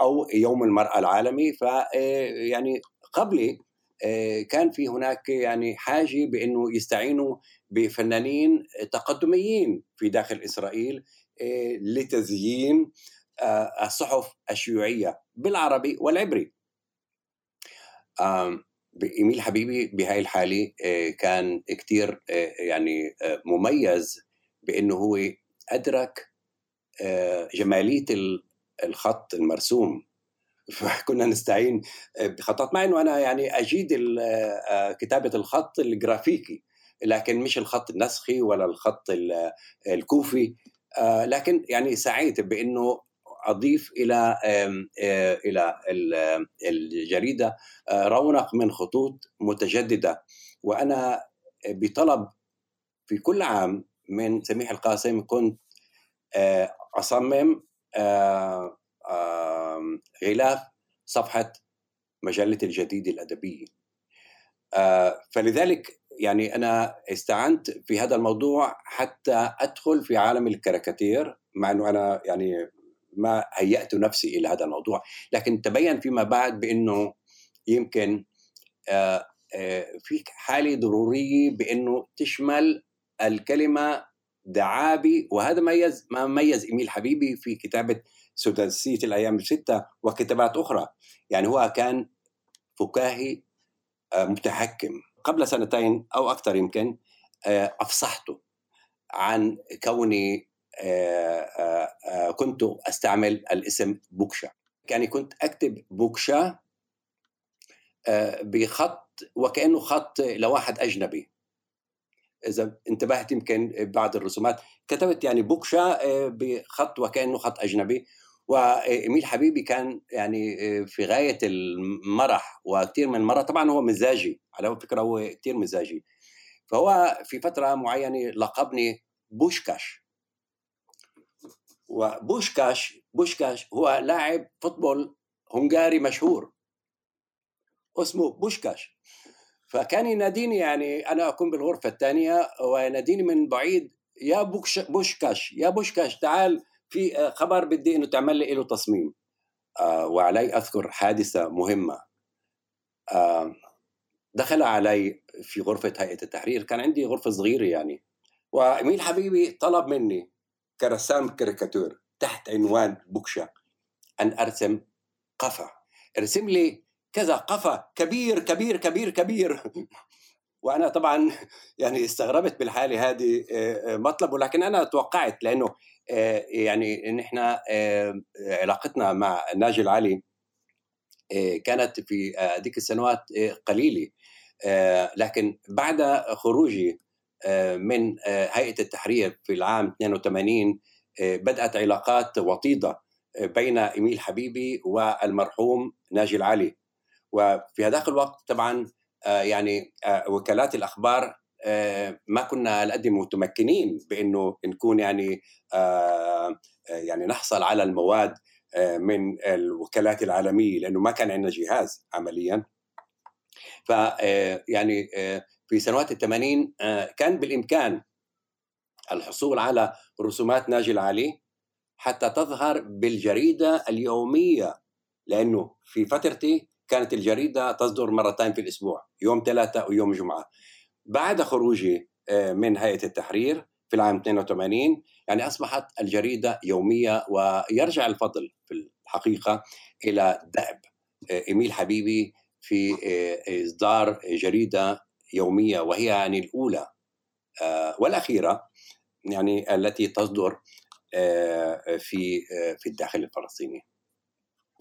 أو يوم المرأة العالمي. ف يعني قبلي كان في هناك يعني حاجة بأنه يستعينوا بفنانين تقدميين في داخل إسرائيل لتزيين الصحف الشيوعية بالعربي والعبري. إيميل حبيبي بهاي الحالة كان كثير يعني مميز بإنه هو أدرك جمالية الخط المرسوم. [LAUGHS] فكنا نستعين بخطات مع إنه أنا يعني أجيد كتابة الخط الجرافيكي لكن مش الخط النسخي ولا الخط الكوفي. لكن يعني سعيت بإنه أضيف إلى إلى الجريدة رونق من خطوط متجددة. وأنا بطلب في كل عام من سميح القاسم كنت أصمم غلاف صفحة مجلة الجديد الادبيه فلذلك يعني أنا استعنت في هذا الموضوع حتى أدخل في عالم الكاريكاتير مع إنه أنا يعني ما هيأت نفسي إلى هذا الموضوع. لكن تبين فيما بعد بأنه يمكن في حالة ضرورية بأنه تشمل الكلمة دعابي وهذا ميز ما ميز إيميل حبيبي في كتابة سداسية الأيام الستة وكتابات أخرى. يعني هو كان فكاهي متحكم. قبل سنتين أو أكثر يمكن أفصحته عن كوني كنت أستعمل الاسم بوكشا. يعني كنت أكتب بوكشا بخط وكأنه خط لواحد أجنبي. إذا انتبهت يمكن بعض الرسومات كتبت يعني بوكشا بخط وكأنه خط أجنبي. وإيميل حبيبي كان يعني في غاية المرح وكثير من المرح. طبعا هو مزاجي على فكرة هو كثير مزاجي. فهو في فترة معينة لقبني بوشكاش. وبوشكاش بوشكاش هو لاعب football هنغاري مشهور. اسمه بوشكاش. فكان يناديني يعني أنا أكون بالغرفة الثانية ويناديني من بعيد يا بوشكاش يا بوشكاش تعال في خبر بدي إنه تعمل لي له تصميم. آه وعلي أذكر حادثة مهمة. آه دخل علي في غرفة هيئة التحرير كان عندي غرفة صغيرة يعني. وإميل حبيبي طلب مني كرسام كاريكاتور تحت عنوان بوكشا. أن أرسم قفا. ارسم لي كذا قفا كبير كبير كبير كبير. [LAUGHS] وأنا طبعا يعني استغربت بالحالة هذه آه، آه، مطلب ولكن أنا توقعت لأنه آه، يعني نحن علاقتنا مع ناجي العلي كانت في هذيك السنوات قليلة. لكن بعد خروجي من هيئة التحرير في العام 82 بدأت علاقات وطيدة بين إيميل حبيبي والمرحوم ناجي العلي وفي هذاك الوقت طبعا آه، يعني آه، وكالات الأخبار آه، ما كنا قد متمكنين بأنه نكون يعني يعني نحصل على المواد من الوكالات العالمية لأنه ما كان عندنا جهاز عمليا. ف يعني في سنوات الثمانين كان بالإمكان الحصول على رسومات ناجي العلي حتى تظهر بالجريدة اليومية لأنه في فترتي كانت الجريدة تصدر مرتين في الأسبوع يوم ثلاثة ويوم جمعة. بعد خروجي آه، من هيئة التحرير في العام 82 يعني أصبحت الجريدة يومية ويرجع الفضل في الحقيقة إلى دأب آه، إيميل حبيبي في آه، إصدار جريدة يومية وهي يعني الأولى والأخيرة يعني التي تصدر في في الداخل الفلسطيني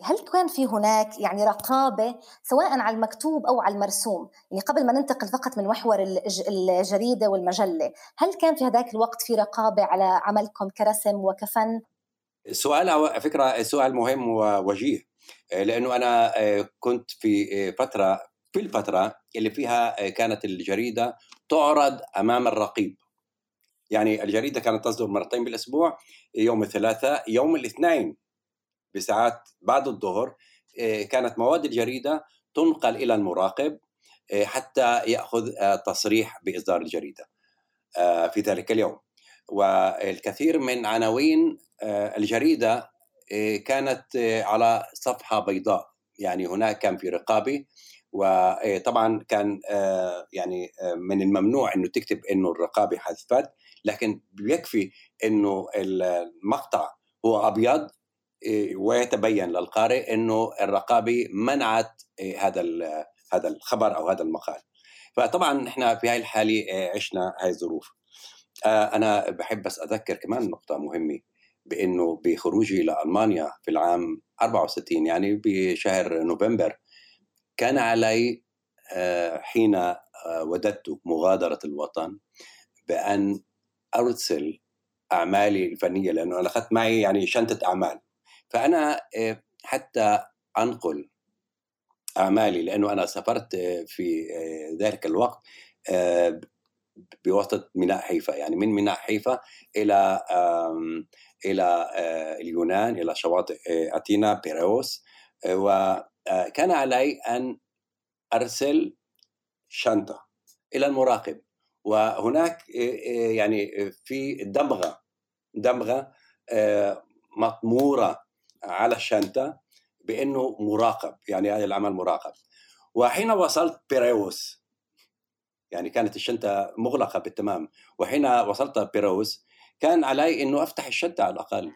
هل كان في هناك يعني رقابة سواء على المكتوب أو على المرسوم يعني قبل ما ننتقل فقط من محور الجريدة والمجلة هل كان في هذاك الوقت في رقابة على عملكم كرسم وكفن؟ السؤال على فكرة سؤال مهم ووجيه لأنه أنا كنت في فترة في الفترة اللي فيها كانت الجريدة تعرض أمام الرقيب. يعني الجريدة كانت تصدر مرتين بالأسبوع يوم الثلاثاء يوم الاثنين بساعات بعد الظهر. آه، كانت مواد الجريدة تنقل إلى المراقب آه، حتى يأخذ آه، تصريح بإصدار الجريدة في ذلك اليوم. والكثير من عناوين الجريدة كانت على صفحة بيضاء. يعني هناك كان في رقابة وطبعا كان يعني من الممنوع إنه تكتب إنه الرقابة حذفت لكن بيكفي إنه المقطع هو أبيض ويتبين للقارئ إنه الرقابة منعت هذا هذا الخبر أو هذا المقال. فطبعا إحنا في هاي الحالة عشنا هاي الظروف. آه، أنا بحب بس أذكر كمان نقطة مهمة بإنه بخروجي لألمانيا في العام 64 يعني بشهر نوفمبر كان علي آه، حين آه، وددت مغادرة الوطن بأن أرسل أعمالي الفنية لأنه أنا أخذت معي يعني شنطة أعمال. فأنا آه، حتى أنقل أعمالي لأنه أنا سافرت في ذلك الوقت بواسطة ميناء حيفا. يعني من ميناء حيفا إلى إلى اليونان إلى شواطئ اثينا بيروس وكان علي أن أرسل شنطة إلى المراقب. وهناك يعني في دمغة دمغة مطمورة على الشنطة بأنه مراقب يعني هذا العمل مراقب. وحين وصلت بيروس يعني كانت الشنطة مغلقة بالتمام. وحين وصلت بيروس كان علي أنه أفتح الشنطة على الأقل.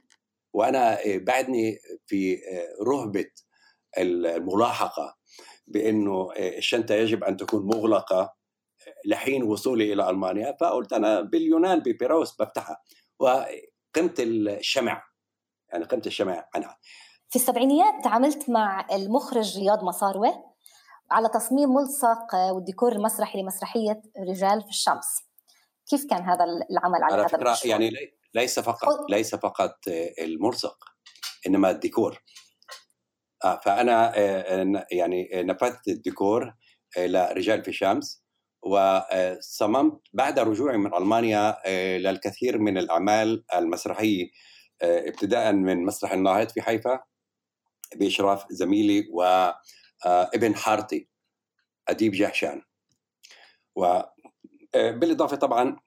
وأنا بعدني في رهبة الملاحقة بأنه الشنطة يجب أن تكون مغلقة لحين وصولي إلى ألمانيا. فقلت أنا باليونان ببيروس بفتحها. وقمت الشمع يعني قيمه الشمع عنها. في السبعينيات تعاملت مع المخرج رياض مصاروة على تصميم ملصق والديكور المسرحي لمسرحية رجال في الشمس. كيف كان هذا العمل على, على هذا فكرة المشروع؟ يعني ليس فقط ليس فقط الملصق إنما الديكور. آه فأنا آه، يعني نفذت الديكور آه، لرجال في الشمس وصممت بعد رجوعي من ألمانيا آه، للكثير من الأعمال المسرحية آه، ابتداء من مسرح الناهض في حيفا بإشراف زميلي وابن آه، حارتي أديب جحشان. وبالإضافة آه، طبعا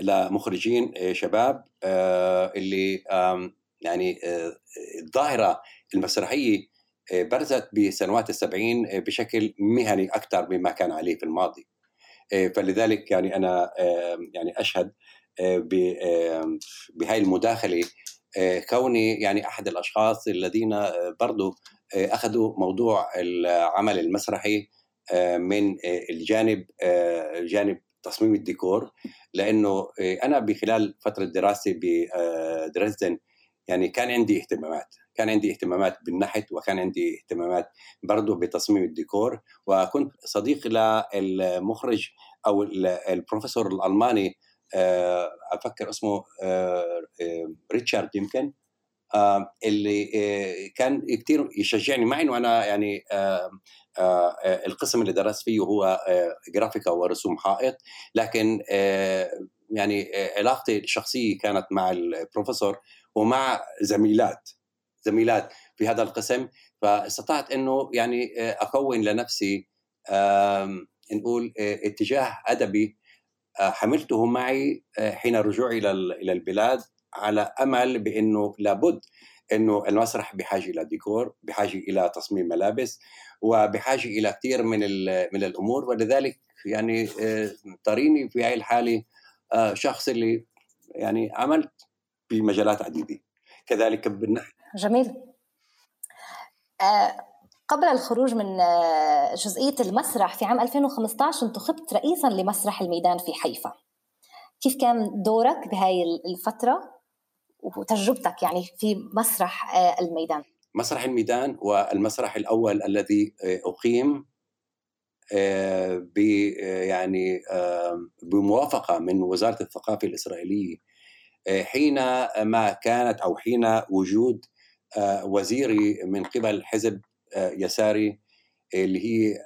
لمخرجين شباب اللي يعني الظاهرة المسرحية برزت بسنوات السبعين بشكل مهني أكثر مما كان عليه في الماضي. فلذلك يعني أنا يعني أشهد بهاي المداخلة كوني يعني أحد الأشخاص الذين برضو أخذوا موضوع العمل المسرحي من الجانب جانب تصميم الديكور. لأنه أنا بخلال فترة دراستي بدريسدن يعني كان عندي اهتمامات. كان عندي اهتمامات بالنحت وكان عندي اهتمامات برضه بتصميم الديكور. وكنت صديق للمخرج أو البروفيسور الألماني آه، أفكر اسمه آه، آه، ريتشارد يمكن اللي كان كثير يشجعني مع انه أنا يعني القسم اللي درست فيه هو جرافيكا ورسوم حائط. لكن يعني علاقتي الشخصية كانت مع البروفيسور ومع زميلات. زميلات في هذا القسم فاستطعت إنه يعني أكون لنفسي نقول اتجاه أدبي حملته معي حين رجوعي إلى البلاد على أمل بإنه لابد إنه المسرح بحاجة إلى ديكور بحاجة إلى تصميم ملابس وبحاجة إلى كثير من من الأمور ولذلك يعني تريني في هذه الحالة شخص اللي يعني عملت بمجالات عديدة. كذلك بالنحو جميل. آه قبل الخروج من آه، جزئية المسرح في عام 2015 انتخبت رئيسا لمسرح الميدان في حيفا. كيف كان دورك بهاي الفترة وتجربتك يعني في مسرح آه، الميدان؟ مسرح الميدان والمسرح الأول الذي أقيم ب يعني بموافقة من وزارة الثقافة الإسرائيلية حينما كانت أو حين وجود وزيري من قبل حزب يساري اللي هي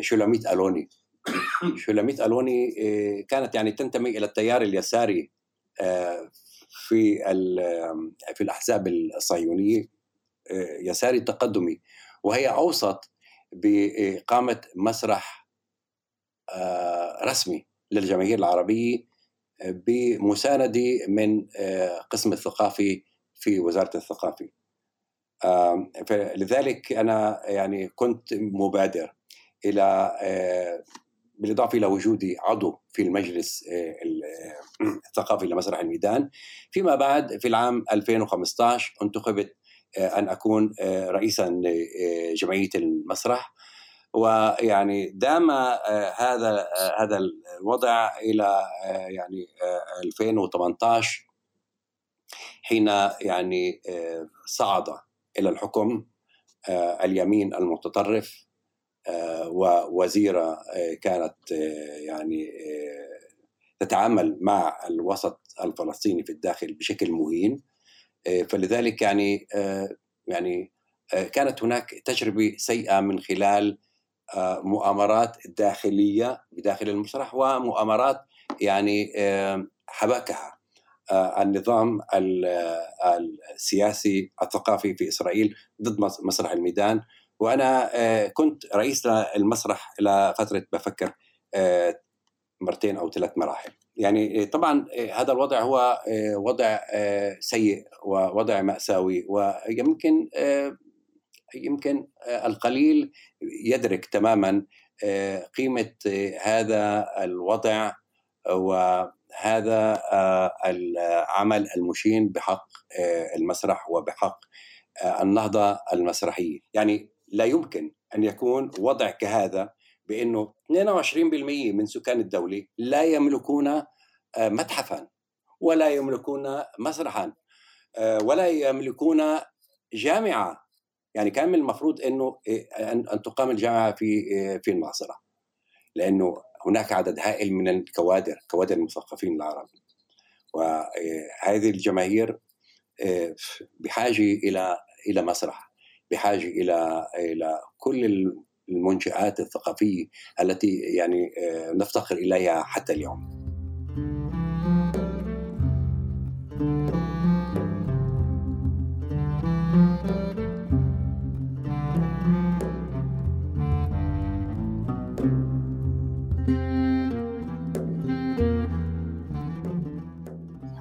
شولاميت ألوني. [COUGHS] شولاميت ألوني كانت يعني تنتمي إلى التيار اليساري في في الأحزاب الصهيونية يساري تقدمي وهي أوصت بإقامة مسرح رسمي للجماهير العربية بمساندة من قسم الثقافي في وزارة الثقافة فلذلك أنا يعني كنت مبادر إلى آه، بالإضافة إلى وجودي عضو في المجلس آه، [CLEARS THROAT] الثقافي لمسرح الميدان. فيما بعد في العام 2015 انتخبت آه، أن أكون رئيسا لجمعيه المسرح. ويعني دام هذا هذا الوضع إلى يعني 2018 حين يعني صعد إلى الحكم آه، اليمين المتطرف آه، ووزيره آه، كانت يعني تتعامل مع الوسط الفلسطيني في الداخل بشكل مهين فلذلك يعني يعني كانت هناك تجربة سيئة من خلال مؤامرات داخلية بداخل المسرح ومؤامرات يعني حبكها. آه، النظام السياسي الثقافي في إسرائيل ضد مسرح الميدان. وأنا آه، كنت رئيس المسرح لفتره بفكر آه، مرتين أو ثلاث مراحل. يعني طبعا هذا الوضع هو وضع سيء ووضع مأساوي. ويمكن يمكن القليل يدرك تماما قيمة هذا الوضع و هذا آه، العمل المشين بحق آه، المسرح وبحق آه، النهضة المسرحية. يعني لا يمكن أن يكون وضع كهذا بأنه 22% من سكان الدولة لا يملكون متحفا ولا يملكون مسرحا ولا يملكون جامعة. يعني كان من المفروض أنه أن تقام الجامعة في في الناصرة لأنه هناك عدد هائل من الكوادر كوادر المثقفين العرب وهذه الجماهير آه، بحاجة إلى إلى مسرح بحاجة إلى إلى كل المنشآت الثقافية التي يعني نفتخر إليها حتى اليوم.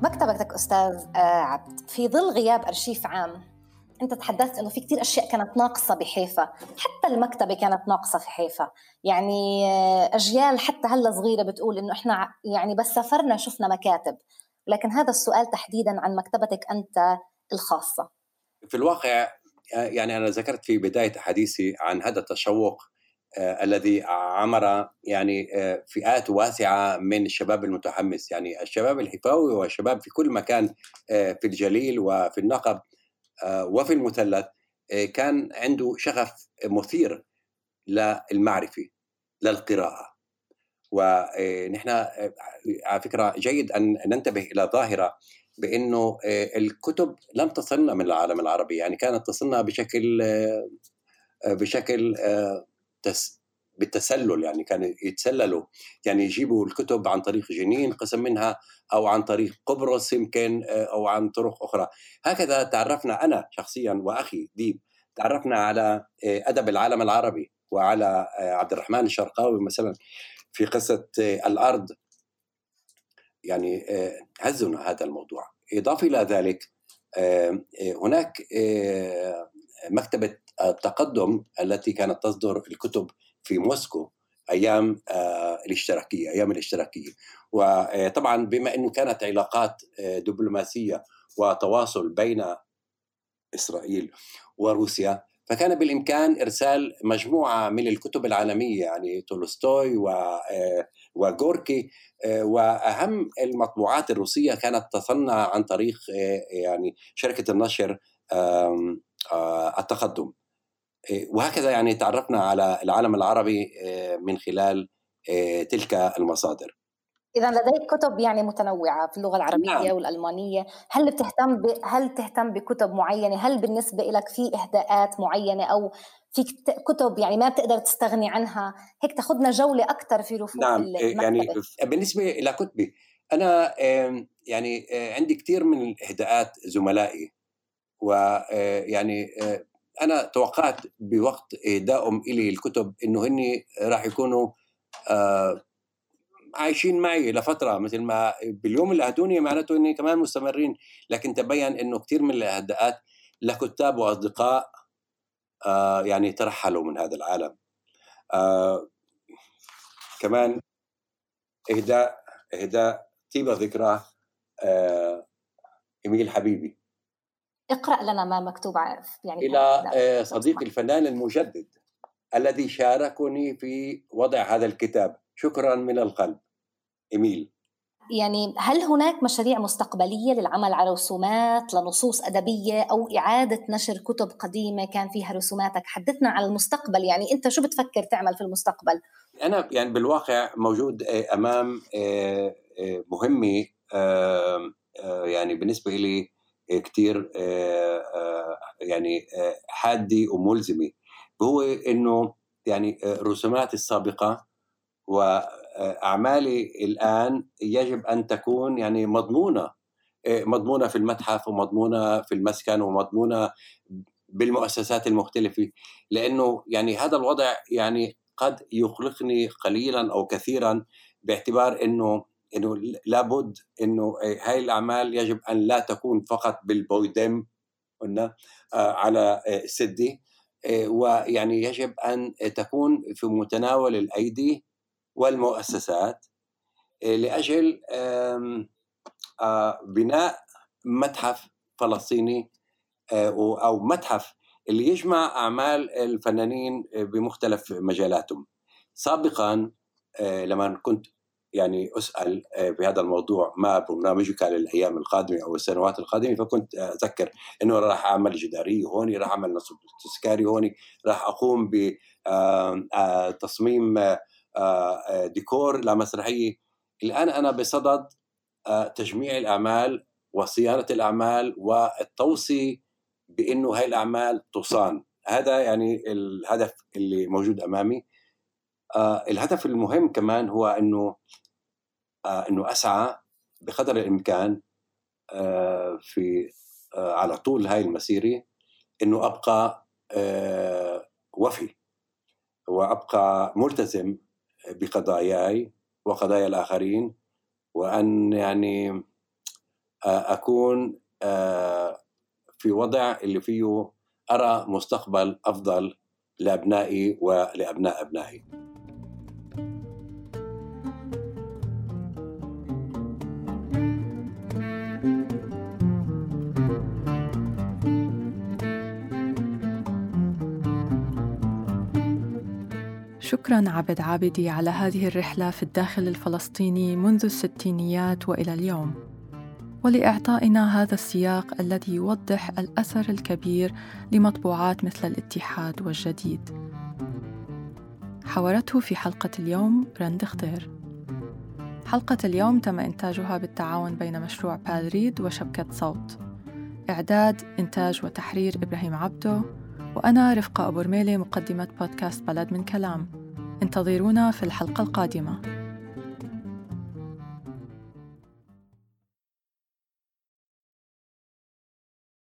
مكتبتك أستاذ آه، عبد. في ظل غياب أرشيف عام أنت تحدثت إنه في كثير أشياء كانت ناقصة بحيفا. حتى المكتبة كانت ناقصة في حيفا. يعني آه، أجيال حتى هلأ صغيرة بتقول إنه إحنا يعني بس سافرنا شفنا مكاتب. لكن هذا السؤال تحديدا عن مكتبتك أنت الخاصة. في الواقع يعني أنا ذكرت في بداية حديثي عن هذا التشوق آه الذي عمر يعني آه فئات واسعة من الشباب المتحمس. يعني الشباب الحفاوي والشباب في كل مكان آه في الجليل وفي النقب آه، وفي المثلث آه، كان عنده شغف مثير للمعرفة للقراءة. ونحن آه، على فكرة جيد أن ننتبه إلى ظاهرة بأنه الكتب لم تصلنا من العالم العربي. يعني كانت تصلنا بشكل بشكل بالتسلل يعني كانوا يتسللوا يعني يجيبوا الكتب عن طريق جنين قسم منها أو عن طريق قبرص يمكن آه، أو عن طرق أخرى. هكذا تعرفنا أنا شخصيا وأخي ديب تعرفنا على آه، أدب العالم العربي وعلى آه، عبد الرحمن الشرقاوي مثلا في قصة الأرض. يعني هزنا هذا الموضوع. إضافة إلى ذلك هناك مكتبة التقدم التي كانت تصدر الكتب في موسكو أيام آه، الاشتراكية أيام الاشتراكية. وطبعا بما انه كانت علاقات آه، دبلوماسية وتواصل بين إسرائيل وروسيا فكان بالإمكان إرسال مجموعة من الكتب العالمية يعني تولستوي آه، وغوركي. وأهم المطبوعات الروسية كانت تصنع عن طريق يعني شركة النشر التقدم. وهكذا يعني تعرفنا على العالم العربي إيه، من خلال إيه، تلك المصادر إذا لديك كتب يعني متنوعة في اللغة العربية نعم. والألمانية، هل بتهتم ب... هل تهتم بكتب معينة؟ هل بالنسبة لك في إهداءات معينة أو في كتب يعني ما بتقدر تستغني عنها؟ هيك تاخذنا جولة أكثر في رفوف نعم المكتبة. يعني بالنسبة إلى كتبي أنا يعني عندي كثير من الإهداءات زملائي ويعني أنا توقعت بوقت اهدائهم الي الكتب إنه هني راح يكونوا آه عايشين معي لفترة مثل ما باليوم اللي اهدوني معناته إني كمان مستمرين. لكن تبين إنه كثير من الإهداءات لكتاب وأصدقاء آه يعني ترحلوا من هذا العالم. آه كمان إهداء إهداء طيبه ذكرى آه إيميل حبيبي. اقرأ لنا ما مكتوب يعني إلى آه، صديقي الفنان المجدد الذي شاركني في وضع هذا الكتاب. شكرا من القلب. إيميل. يعني هل هناك مشاريع مستقبلية للعمل على رسومات لنصوص أدبية أو إعادة نشر كتب قديمة كان فيها رسوماتك؟ حدثنا عن المستقبل يعني أنت شو بتفكر تعمل في المستقبل؟ أنا يعني بالواقع موجود آه، أمام آه، مهمة يعني بالنسبة لي كتير آه، آه، يعني آه، حادي وملزمه هو إنه يعني رسوماتي السابقة واعمالي الآن يجب أن تكون يعني مضمونة مضمونة في المتحف ومضمونة في المسكن ومضمونة بالمؤسسات المختلفة. لأنه يعني هذا الوضع يعني قد يقلقني قليلا أو كثيرا باعتبار إنه إنه لابد إنه هاي الأعمال يجب أن لا تكون فقط بالبويدم قلنا آه، على آه، آه، ويعني يجب أن تكون في متناول الأيدي والمؤسسات لأجل بناء متحف فلسطيني أو متحف اللي يجمع أعمال الفنانين بمختلف مجالاتهم. سابقا لما كنت يعني أسأل آه، بهذا الموضوع ما برنامجك للأيام القادمة أو السنوات القادمة فكنت اتذكر إنه راح أعمل جداريه هون راح أعمل نصب تذكاري هون راح أقوم بتصميم آه، آه، ديكور لمسرحية. الآن أنا بصدد تجميع الأعمال وصيانة الأعمال والتوصي بإنه هاي الأعمال تصان هذا يعني الهدف اللي موجود أمامي. آه الهدف المهم كمان هو إنه آه إنه أسعى بقدر الإمكان آه في آه على طول هاي المسيرة إنه أبقى آه وفي وأبقى ملتزم بقضاياي وقضايا الآخرين وأن يعني آه أكون آه في وضع اللي فيه أرى مستقبل أفضل لأبنائي ولأبناء أبنائي. شكرا عبد عابدي على هذه الرحلة في الداخل الفلسطيني منذ الستينيات وإلى اليوم. ولإعطائنا هذا السياق الذي يوضح الأثر الكبير لمطبوعات مثل الاتحاد والجديد. حاورته في حلقة اليوم رند خضير حلقة اليوم تم إنتاجها بالتعاون بين مشروع بالريد وشبكة صوت. إعداد إنتاج وتحرير إبراهيم عبدو وأنا رفقة أبو رميلة مقدمة بودكاست بلد من كلام. انتظرونا في الحلقة القادمة.